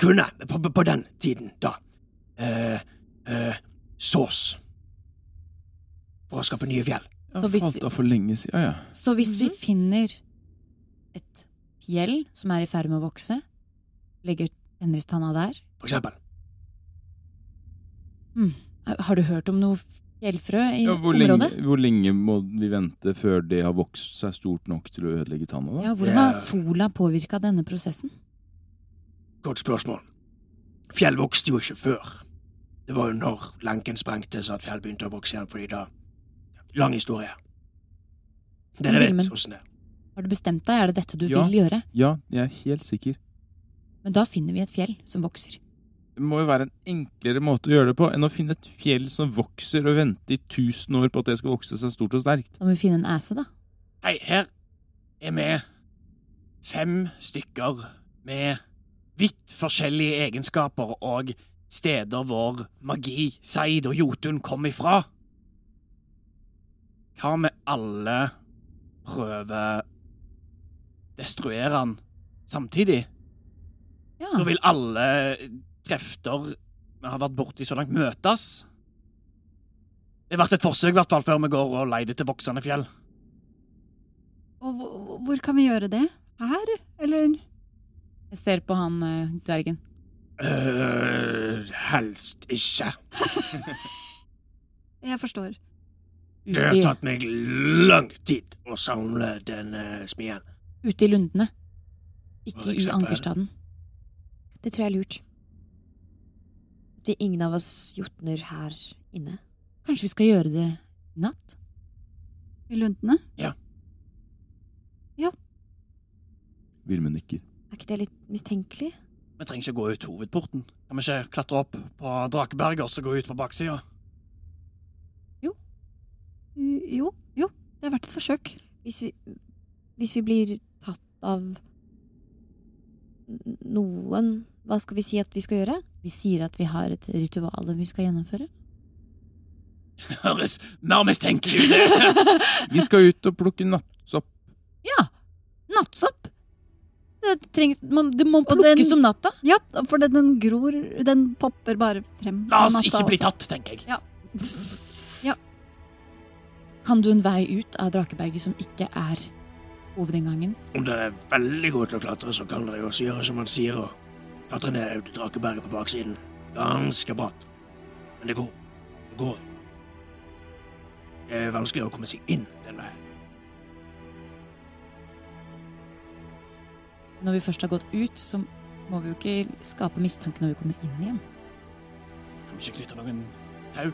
kunne, på, på- den tiden, da, eh, eh, sås for å skape nye fjell. Jeg Så hvis falt vi- av for lenge siden, ja. Så hvis vi Mhm. finner et fjell som er i ferd med å vokse, legger tennistanna der For eksempel. Har du hørt om noe fjellfrø i ja hvor, lenge, området? hvor lenge må vi vente før det har vokst seg stort nok til å ødelegge tanna? Ja, hvordan har sola påvirka denne prosessen? Godt spørsmål. Fjell vokste jo ikke før. Det var jo når lenken sprengtes at fjell begynte å vokse igjen, fordi da Lang historie. Dere vet Vilmen- åssen det er. Har du bestemt deg? Er det dette du Ja. vil gjøre? Ja, jeg er helt sikker. Men da finner vi et fjell som vokser. Det må jo være en enklere måte å gjøre det på enn å finne et fjell som vokser og vente i tusen år på at det skal vokse seg stort og sterkt. Da må vi finne en æse, da. Hei, her er vi fem stykker med vidt forskjellige egenskaper og steder hvor magi, seid og jotun kom ifra. Hva med alle prøver destruere han samtidig? Ja. Da vil alle krefter vi har vært borti så langt, møtes. Det har vært et forsøk, i hvert fall, før vi går og leider til voksende fjell. Og hvor, hvor kan vi gjøre det? Her, eller? Jeg ser på han eh, dvergen. Uh, helst ikke. Jeg forstår. Det har tatt meg lang tid å samle den uh, smien. ute i lundene. Ikke i ankerstaden. Det tror jeg er lurt. At vi ingen av oss jotner her inne. Kanskje vi skal gjøre det i natt? I lundene? Ja. Ja. Vilmund nikker. Er ikke det litt mistenkelig? Vi trenger ikke gå ut hovedporten. Kan vi ikke klatre opp på Drakeberget og så gå ut på baksida? Jo, jo. Det er verdt et forsøk. Hvis vi, hvis vi blir tatt av noen, hva skal vi si at vi skal gjøre? Vi sier at vi har et ritual vi skal gjennomføre. Høres mer mistenkelig ut! Vi skal ut og plukke nattsopp. Ja! Nattsopp! Det, trengs, man, det må plukkes om natta. Ja, for den, den gror Den popper bare frem. La oss ikke bli også. tatt, tenker jeg. Ja, Kan du en vei ut av Drakeberget som ikke er hovedinngangen? Om dere er veldig gode til å klatre, så kan dere også gjøre som han sier, og klatre ned Drakeberget på baksiden. Ganske bratt. Men det går. Det går. Det er vanskelig å komme seg inn den veien. Når vi først har gått ut, så må vi jo ikke skape mistanke når vi kommer inn igjen. Kan vi ikke knytte noen tau?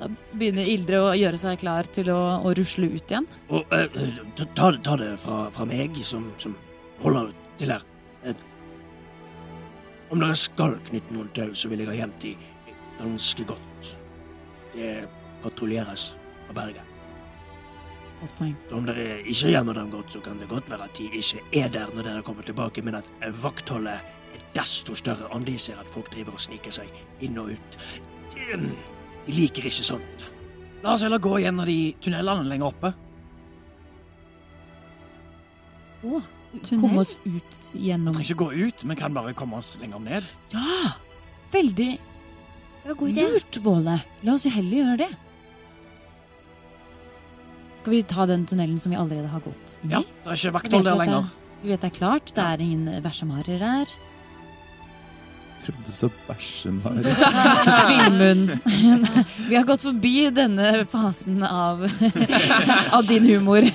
Da begynner Ildre å gjøre seg klar til å, å rusle ut igjen. Og eh, ta- ta, det- fra, fra meg, som, som holder til her. Eh, om dere skal knytte noen tau, så vil jeg ha gjemt de ganske godt. Det patruljeres av berget. Godt poeng. Så om dere ikke gjemmer dem godt, så kan det godt være at de ikke er der når dere kommer tilbake, men at vaktholdet er desto større om de ser at folk driver og sniker seg inn og ut. De, liker ikke sånt. La oss heller gå gjennom de tunnelene lenger oppe. Å, Tunnel? komme oss ut Vi gjennom trenger ikke gå ut, men kan bare komme oss lenger ned. Ja! Veldig Det var god idé. lurt, Våle. La oss jo heller gjøre det. Skal vi ta den tunnelen som vi allerede har gått inn i? Ja, det er ikke Vi vakthold der lenger. Vi vet det er klart. Det er ingen versemarer der. Trodde så bæsjen var Villmunn. Vi har gått forbi denne fasen av, av din humor.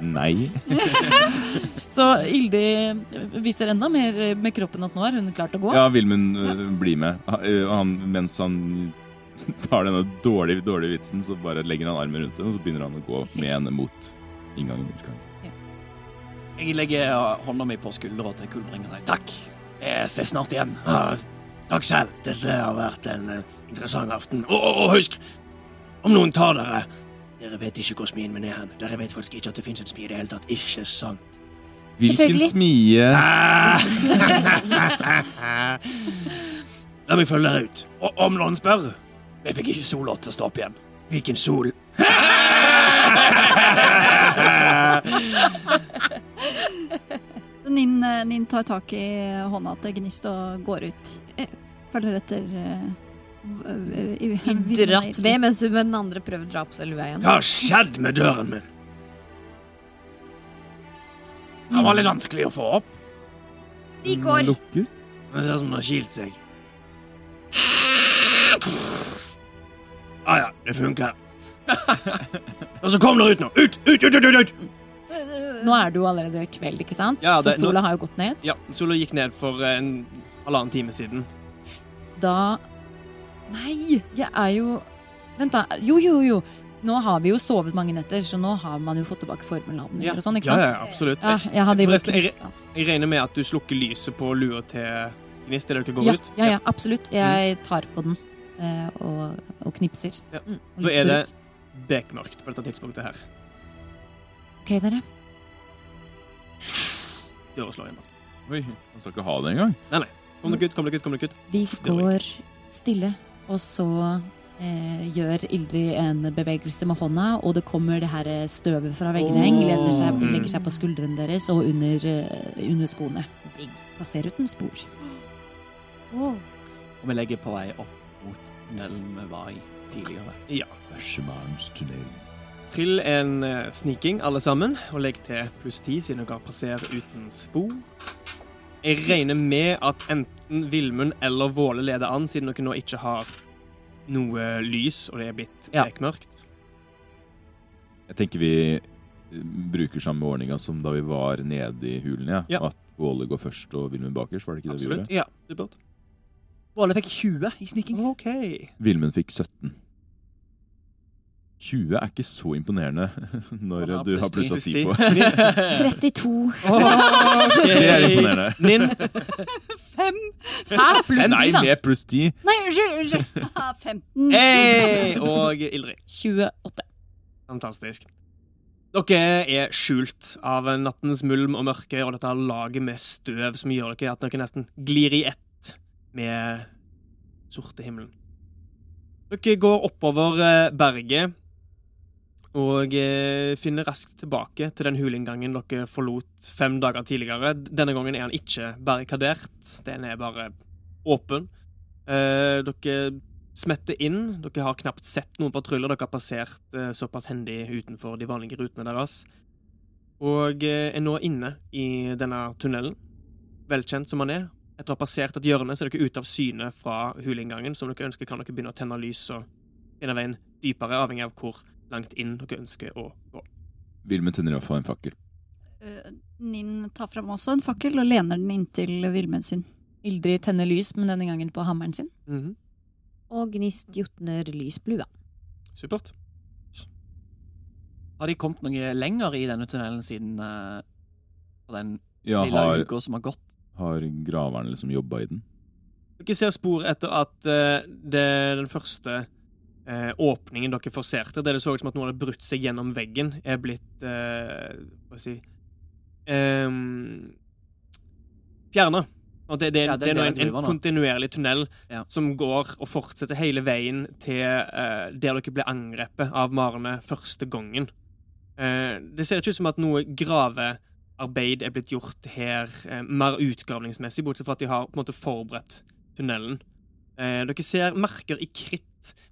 Nei. Så Ildi viser enda mer med kroppen at nå er hun klar til å gå. Ja, Vilmund øh, blir med. Øh, Han, mens han tar denne dårlige, dårlige vitsen, så bare legger han armen rundt henne, og så begynner han å gå med henne mot inngangen. Jeg legger hånda mi på skuldra til Kulbringer og sier takk. Jeg ses snart igjen. Ja, takk selv. Dette har vært en eh, interessant aften. Og, og, og husk, om noen tar dere Dere vet ikke hvor smien min er hen. Dere vet faktisk ikke at det fins en smie i det hele tatt. Ikke sant? Hvilken smie Ah! La meg følge dere ut. Og om noen spør Jeg fikk ikke sola til å stå opp igjen. Hvilken sol? Ninn, nin tar tak i hånda til Gnist og går ut. Eh, Følger etter uh, dratt med, mens hun med den andre prøver å dra på seg lua igjen. Hva har skjedd med døren min? Det var litt vanskelig å få opp. Vi går! Lukket? Det ser ut som den har kilt seg. Ah ja, det funker. Og så kom dere ut nå! Ut, ut, ut, ut! ut, ut. Nå er det jo allerede kveld, ikke sant? Ja, det- For sola har jo gått ned. Ja, sola gikk ned for en halvannen time siden. Da Nei, jeg er jo Vent, da. Jo, jo, jo. Nå har vi jo sovet mange netter, så nå har man jo fått tilbake formelen Ja. sånn, Ja, sant? ja, absolutt. Ja, jeg Forresten, jeg, jeg regner med at du slukker lyset på lua til Gnist idet dere går Ja, ut? ja, ja, absolutt. Jeg tar på den eh, og, og knipser. Ja. Mm, og Da er det bekmørkt på dette tidspunktet her. OK, dere. Døra slår igjen bak. Oi, han skal ikke ha det engang. Kom dere ut, kom dere ut, kom dere ut. Vi går stille, og så eh, gjør Ildrid en bevegelse med hånda, og det kommer det her støvet fra veggene, Åh. legger seg, legger seg på skuldrene deres og under, eh, under skoene. Digg. Passer uten spor. Og vi legger på vei opp mot tunnelen vi var i tidligere. Ja. Bæsjemarens tunnel. Trill en eh, sniking, alle sammen, og legg til pluss ti, siden dere passerer uten spor. Jeg regner med at enten Villmund eller Våle leder an, siden dere nå ikke har noe lys, og det er blitt Ja. bekmørkt. Jeg tenker vi eh, bruker samme ordninga som da vi var nede i hulene. Ja. Ja. At Våle går først og Villmund bakerst, var det ikke det vi Absolutt. gjorde? Ja. Supert. Våle fikk 20 i sniking. OK. Villmund fikk 17. 20 er ikke så imponerende når ja, du har pluss plussa 10 på. 32. Det er imponerende. Nin. 5. Hæ? Pluss Nei, da. Nei, med pluss 10. Nei, unnskyld! unnskyld. Ah, 15. Hey! Og Ildrid. 28. Fantastisk. Dere er skjult av nattens mulm og mørke og dette laget med støv som gjør dere at dere nesten glir i ett med sorte himmelen. Dere går oppover eh, berget, Og eh, finner raskt tilbake til den huleinngangen dere forlot fem dager tidligere. Denne gangen er den ikke barrikadert, den er bare åpen. Eh, dere smetter inn. Dere har knapt sett noen patruljer. Dere har passert eh, såpass hendig utenfor de vanlige rutene deres. Og er nå inne i denne tunnelen, velkjent som han er. Etter å ha passert et hjørne, så er dere ute av syne fra huleinngangen. Som dere ønsker, kan dere begynne å tenne lys og finne veien dypere, avhengig av hvor langt inn dere ønsker å gå. Vilmund tenner i hvert fall en fakkel. Uh, Ninn tar fram også en fakkel og lener den inntil Vilmund sin. Ildrid tenner lys, men denne gangen på hammeren sin. Mhm. Og Gnist jotner lysblua. Supert. Har de kommet noe lenger i denne tunnelen siden uh, på den Ja, lille har, uka som har gått? har graverne liksom jobba i den? Dere ser spor etter at uh, det den første eh, åpningen dere forserte, der det så ut som at noen hadde brutt seg gjennom veggen, er blitt eh, Hva skal jeg si eh, Fjerna. Det, det, Ja, det, det er er nå en, en kontinuerlig tunnel Ja. som går og fortsetter hele veien til eh, der dere ble angrepet av marene første gangen. Eh, det ser ikke ut som at noe gravearbeid er blitt gjort her eh, mer utgravningsmessig, bortsett fra at de har på en måte forberedt tunnelen. Eh, dere ser merker i kritt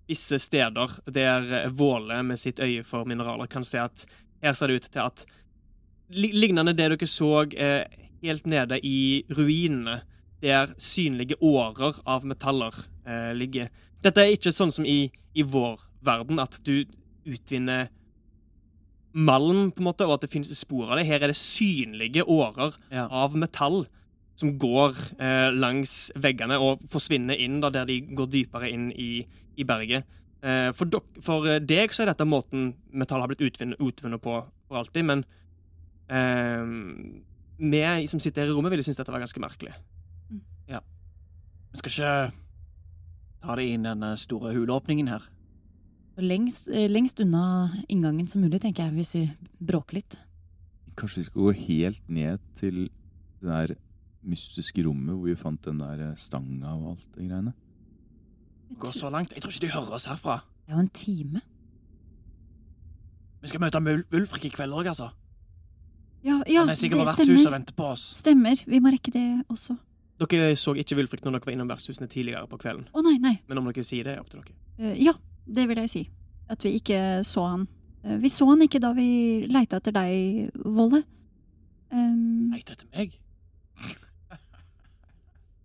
visse steder der Våle med sitt øye for mineraler kan se at her ser det ut til at Lignende det dere så eh, helt nede i ruinene, der synlige årer av metaller eh, ligger. Dette er ikke sånn som i, i vår verden, at du utvinner malm, på en måte, og at det finnes spor av det. Her er det synlige årer Ja. av metall som går eh, langs veggene og forsvinner inn da, der de går dypere inn i, i berget. Eh, for, dok, for eh, deg så er dette måten metall har blitt utvunnet, utvunnet på for alltid, men eh, vi som sitter her i rommet, ville synes dette var ganske merkelig. ja Vi skal ikke ta det inn den store huleåpningen her. Lengst, eh, lengst unna inngangen som mulig, tenker jeg, hvis vi bråker litt. Kanskje vi skal gå helt ned til det der mystiske rommet hvor vi fant den der stanga og alt det greiene? Gå så langt. Jeg tror ikke de hører oss herfra. Det er jo en time. Vi skal møte Vulfrik i kveld òg, altså. Ja, ja Han er det sikkert på vertshuset og stemmer. venter på oss. Stemmer. Vi må rekke det også. Dere så ikke Vulfrik når dere var innom vertshusene tidligere på kvelden, Å nei, nei. men om dere sier det, er opp til dere. Uh, ja, det vil jeg si. At vi ikke så han. Uh, vi så han ikke da vi leita etter deg, Volle. Um, leita etter meg.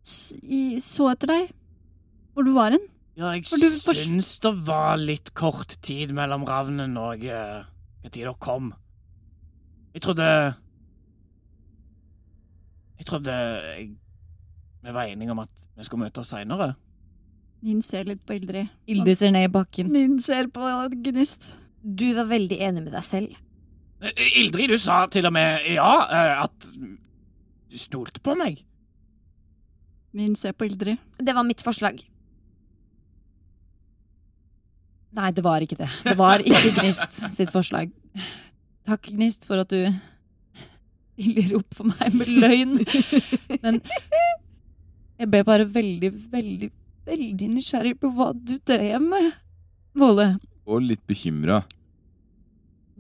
s- i- så etter deg. Hvor du var hen. Ja, jeg du syns det var litt kort tid mellom ravnen og uh, når dere kom. Jeg trodde Jeg trodde jeg, vi var enige om at vi skulle møtes seinere. Nin ser litt på Ildrid. Ildrid ser ned i bakken. Nin ser på Gnist. Du var veldig enig med deg selv. Eh, Ildrid, du sa til og med ja, eh, at du stolte på meg. Nin ser på Ildrid. Det var mitt forslag. Nei, det var ikke det. Det var ikke Gnist sitt forslag. Takk, Gnist, for at du stiller opp for meg med løgn. Men jeg ble bare veldig, veldig, veldig nysgjerrig på hva du drev med, Våle. Og litt bekymra.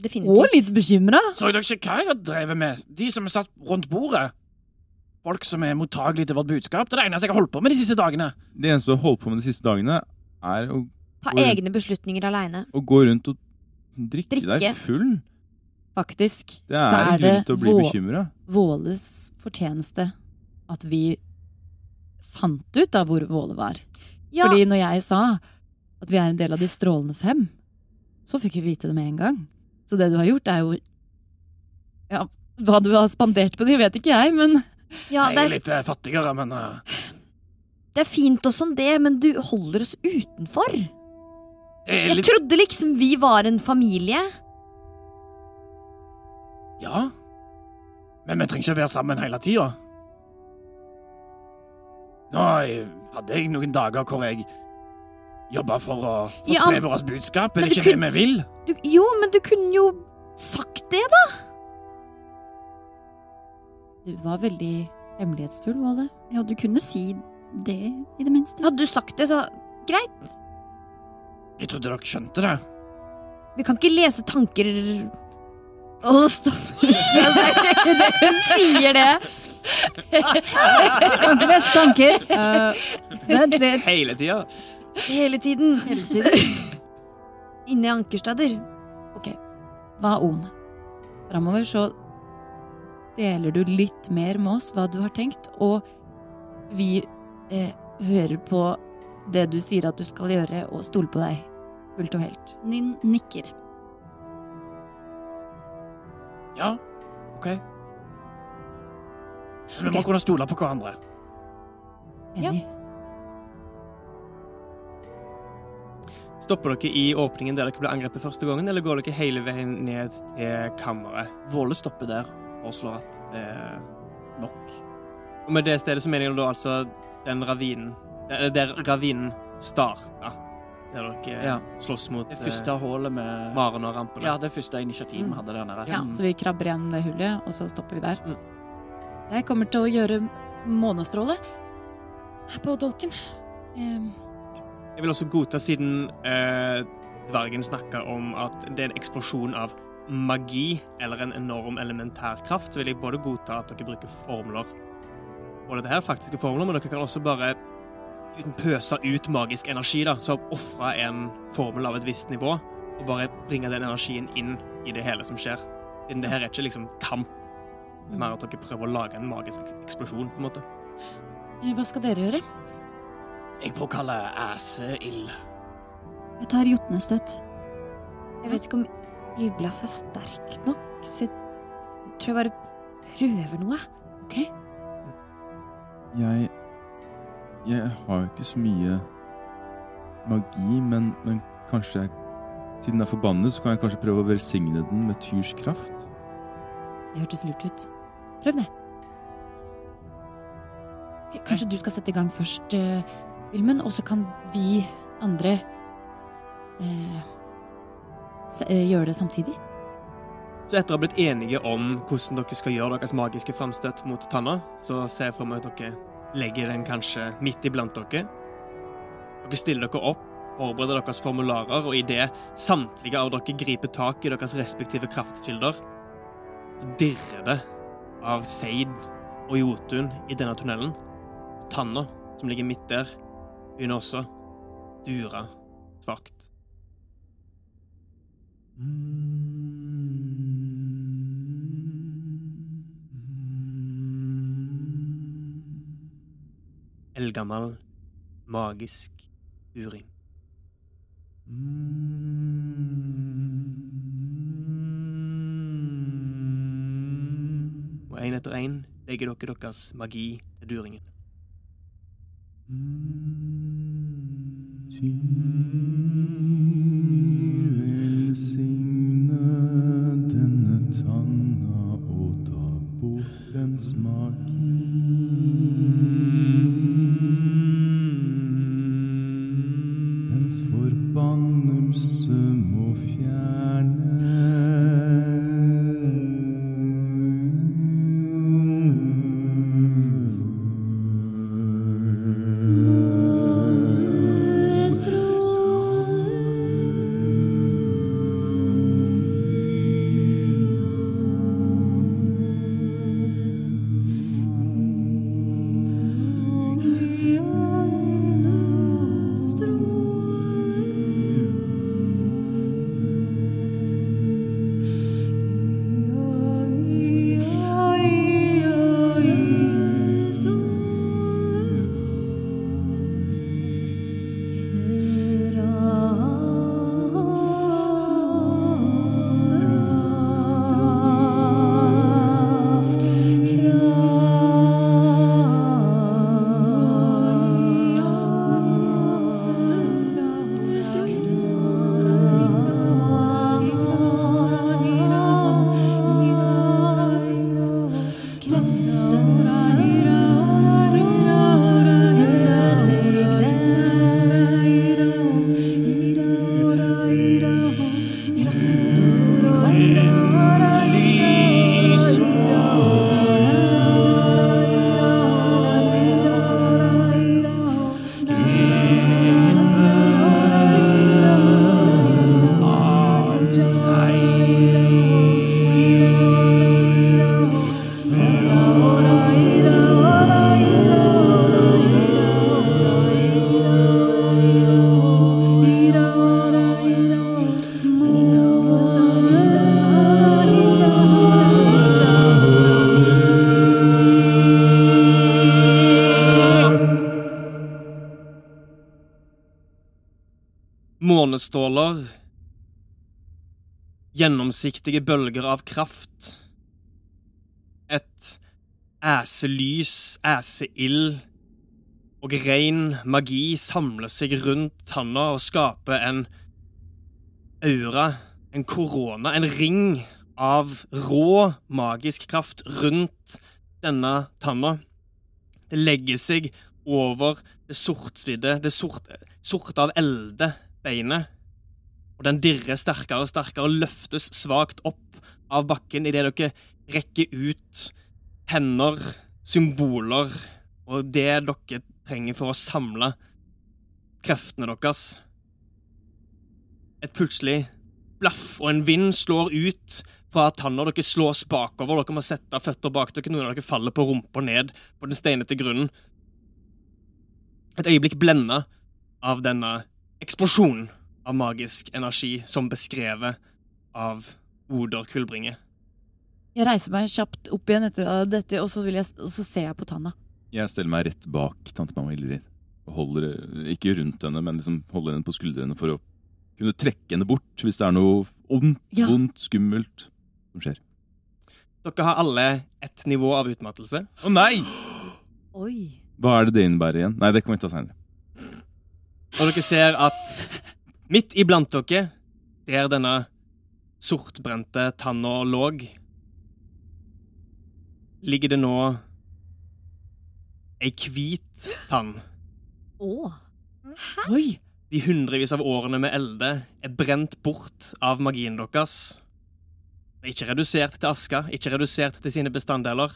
Definitivt. Og litt bekymra. Så dere ikke hva jeg har drevet med? De som er satt rundt bordet? Folk som er mottagelige til vårt budskap? Det er det eneste jeg har holdt på med de siste dagene. Det eneste du har holdt på med de siste dagene, er å, Ta og, egne beslutninger aleine. å gå rundt og drikke, Drikke. deg full. Faktisk Det så er en er det grunn til å bli bekymra. Våles fortjeneste at vi fant ut av hvor Våle var. Ja, Fordi når jeg sa at vi er en del av de strålende fem, så fikk vi vite det med en gang. Så det du har gjort, er jo Ja, hva du har spandert på det, vet ikke jeg, men ja jeg det, er er, litt eh, fattigere, men uh... det er fint og sånn det, men du holder oss utenfor. Det er Jeg trodde liksom vi var en familie. Ja. Men vi trenger ikke være sammen hele tida. Nå eh, hadde jeg noen dager hvor jeg jobba for å få Ja, vårt budskap. Er det ikke kunne, det vi vil? Du, jo, men du kunne jo sagt det, da. du var veldig hemmelighetsfull, Våle. Ja, du kunne si det, i det minste. Hadde du sagt det, så greit. Jeg trodde dere skjønte det. Vi kan ikke lese tanker og stopp! Hun sier det. Vi Kan ikke lese tanker. Uh, Vent litt. Hele tida. Hele tiden. Hele tiden. Inne i ankersteder. Hva om? Framover så deler du litt mer med oss hva du har tenkt, og vi eh, hører på det du sier at du skal gjøre, og stoler på deg fullt og helt. Ninn nikker. Ja, OK. Vi må kunne stole på hverandre. Enig? Stopper dere i åpningen der dere ble angrepet første gangen, eller går dere hele veien ned til kammeret? Våle stopper der og slår at det er nok. Og med det stedet så mener jeg da altså den ravinen Der, der ravinen starta. Der dere Ja. slåss mot Det første hullet med eh, Maren og rampene. Ja, det første initiativet vi hadde der nede. Ja, så vi krabber igjen det hullet, og så stopper vi der. Mm. Jeg kommer til å gjøre månestråle på dolken. Um. Jeg vil også godta, siden eh, dvergen snakka om at det er en eksplosjon av magi eller en enorm elementær kraft, så vil jeg både godta at dere bruker formler Både dette her, faktiske formler, men dere kan også bare pøse ut magisk energi, da, så ofre en formel av et visst nivå, og bare bringe den energien inn i det hele som skjer. Siden det her er ikke liksom kamp, mer at dere prøver å lage en magisk eksplosjon, på en måte. eh, hva skal dere gjøre? Jeg påkaller æseild. Jeg tar jotnestøt. Jeg vet ikke om ildblaff er sterkt nok, så jeg tror jeg bare prøver noe. Ok? Jeg Jeg har jo ikke så mye magi, men, men kanskje jeg Siden den er forbannet, så kan jeg kanskje prøve å velsigne den med Tyrs kraft. Det hørtes lurt ut. Prøv det. Kanskje du skal sette i gang først, uh, Vilmund, og så kan vi andre eh, eh, gjøre det samtidig. Så etter å ha blitt enige om hvordan dere skal gjøre deres magiske framstøt mot tanna, så ser jeg for meg at dere legger den kanskje midt iblant dere. Dere stiller dere opp, forbereder deres formularer, og idet samtlige av dere griper tak i deres respektive kraftkilder, så dirrer det av Seid og Jotun i denne tunnelen. Tanna, som ligger midt der, begynner også dure svakt. Eldgammel, magisk uring. Og én etter én legger dere deres magi til duringen. Velsigne denne tanna og ta bort den magi. Forbannelse må fjerne. Måneståler, gjennomsiktige bølger av kraft, et æselys, æseild og ren magi samler seg rundt tanna og skaper en aura, en korona, en ring av rå magisk kraft rundt denne tanna. Det legger seg over det sortsvidde, det sorte, sorte av elde beinet, og den dirrer sterkere og sterkere og løftes svakt opp av bakken idet dere rekker ut hender, symboler og det dere trenger for å samle kreftene deres. Et plutselig blaff og en vind slår ut fra tanna. Dere slås bakover. Dere må sette føtter bak dere. Noen av dere faller på rumpa ned på den steinete grunnen. Et øyeblikk blenda av denne eksplosjonen av magisk energi som beskrevet av Oder Kulbringe. Jeg reiser meg kjapt opp igjen etter dette, og så, vil jeg, og så ser jeg på tanna. Jeg steller meg rett bak tante mamma Ildrid. Og holder, ikke rundt henne, men liksom holder henne på skuldrene for å kunne trekke henne bort hvis det er noe ondt, Ja. vondt, skummelt som skjer. Dere har alle ett nivå av utmattelse. Å nei! Oi. Hva er det det innebærer igjen? Nei, det kan vi ta seinere. Og dere ser at midt iblant dere, der denne sortbrente tanna lå, ligger det nå ei hvit tann. Å. Oi! De hundrevis av årene med elde er brent bort av magien deres. Ikke redusert til aska, ikke redusert til sine bestanddeler.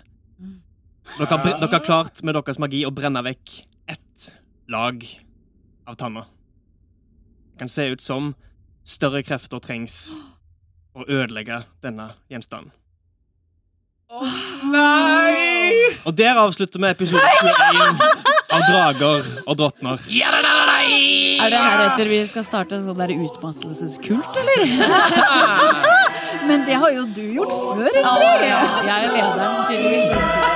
Dere har, dere har klart med deres magi å brenne vekk ett lag av tanna. Det kan se ut som større krefter trengs for å ødelegge denne gjenstanden. Nei! Og der avslutter vi episode 21 av Drager og drottner. Er det heretter vi skal starte sånn der utmattelseskult, eller? Men det har jo du gjort før, Ja, Ingrid. jeg er lederen, tydeligvis.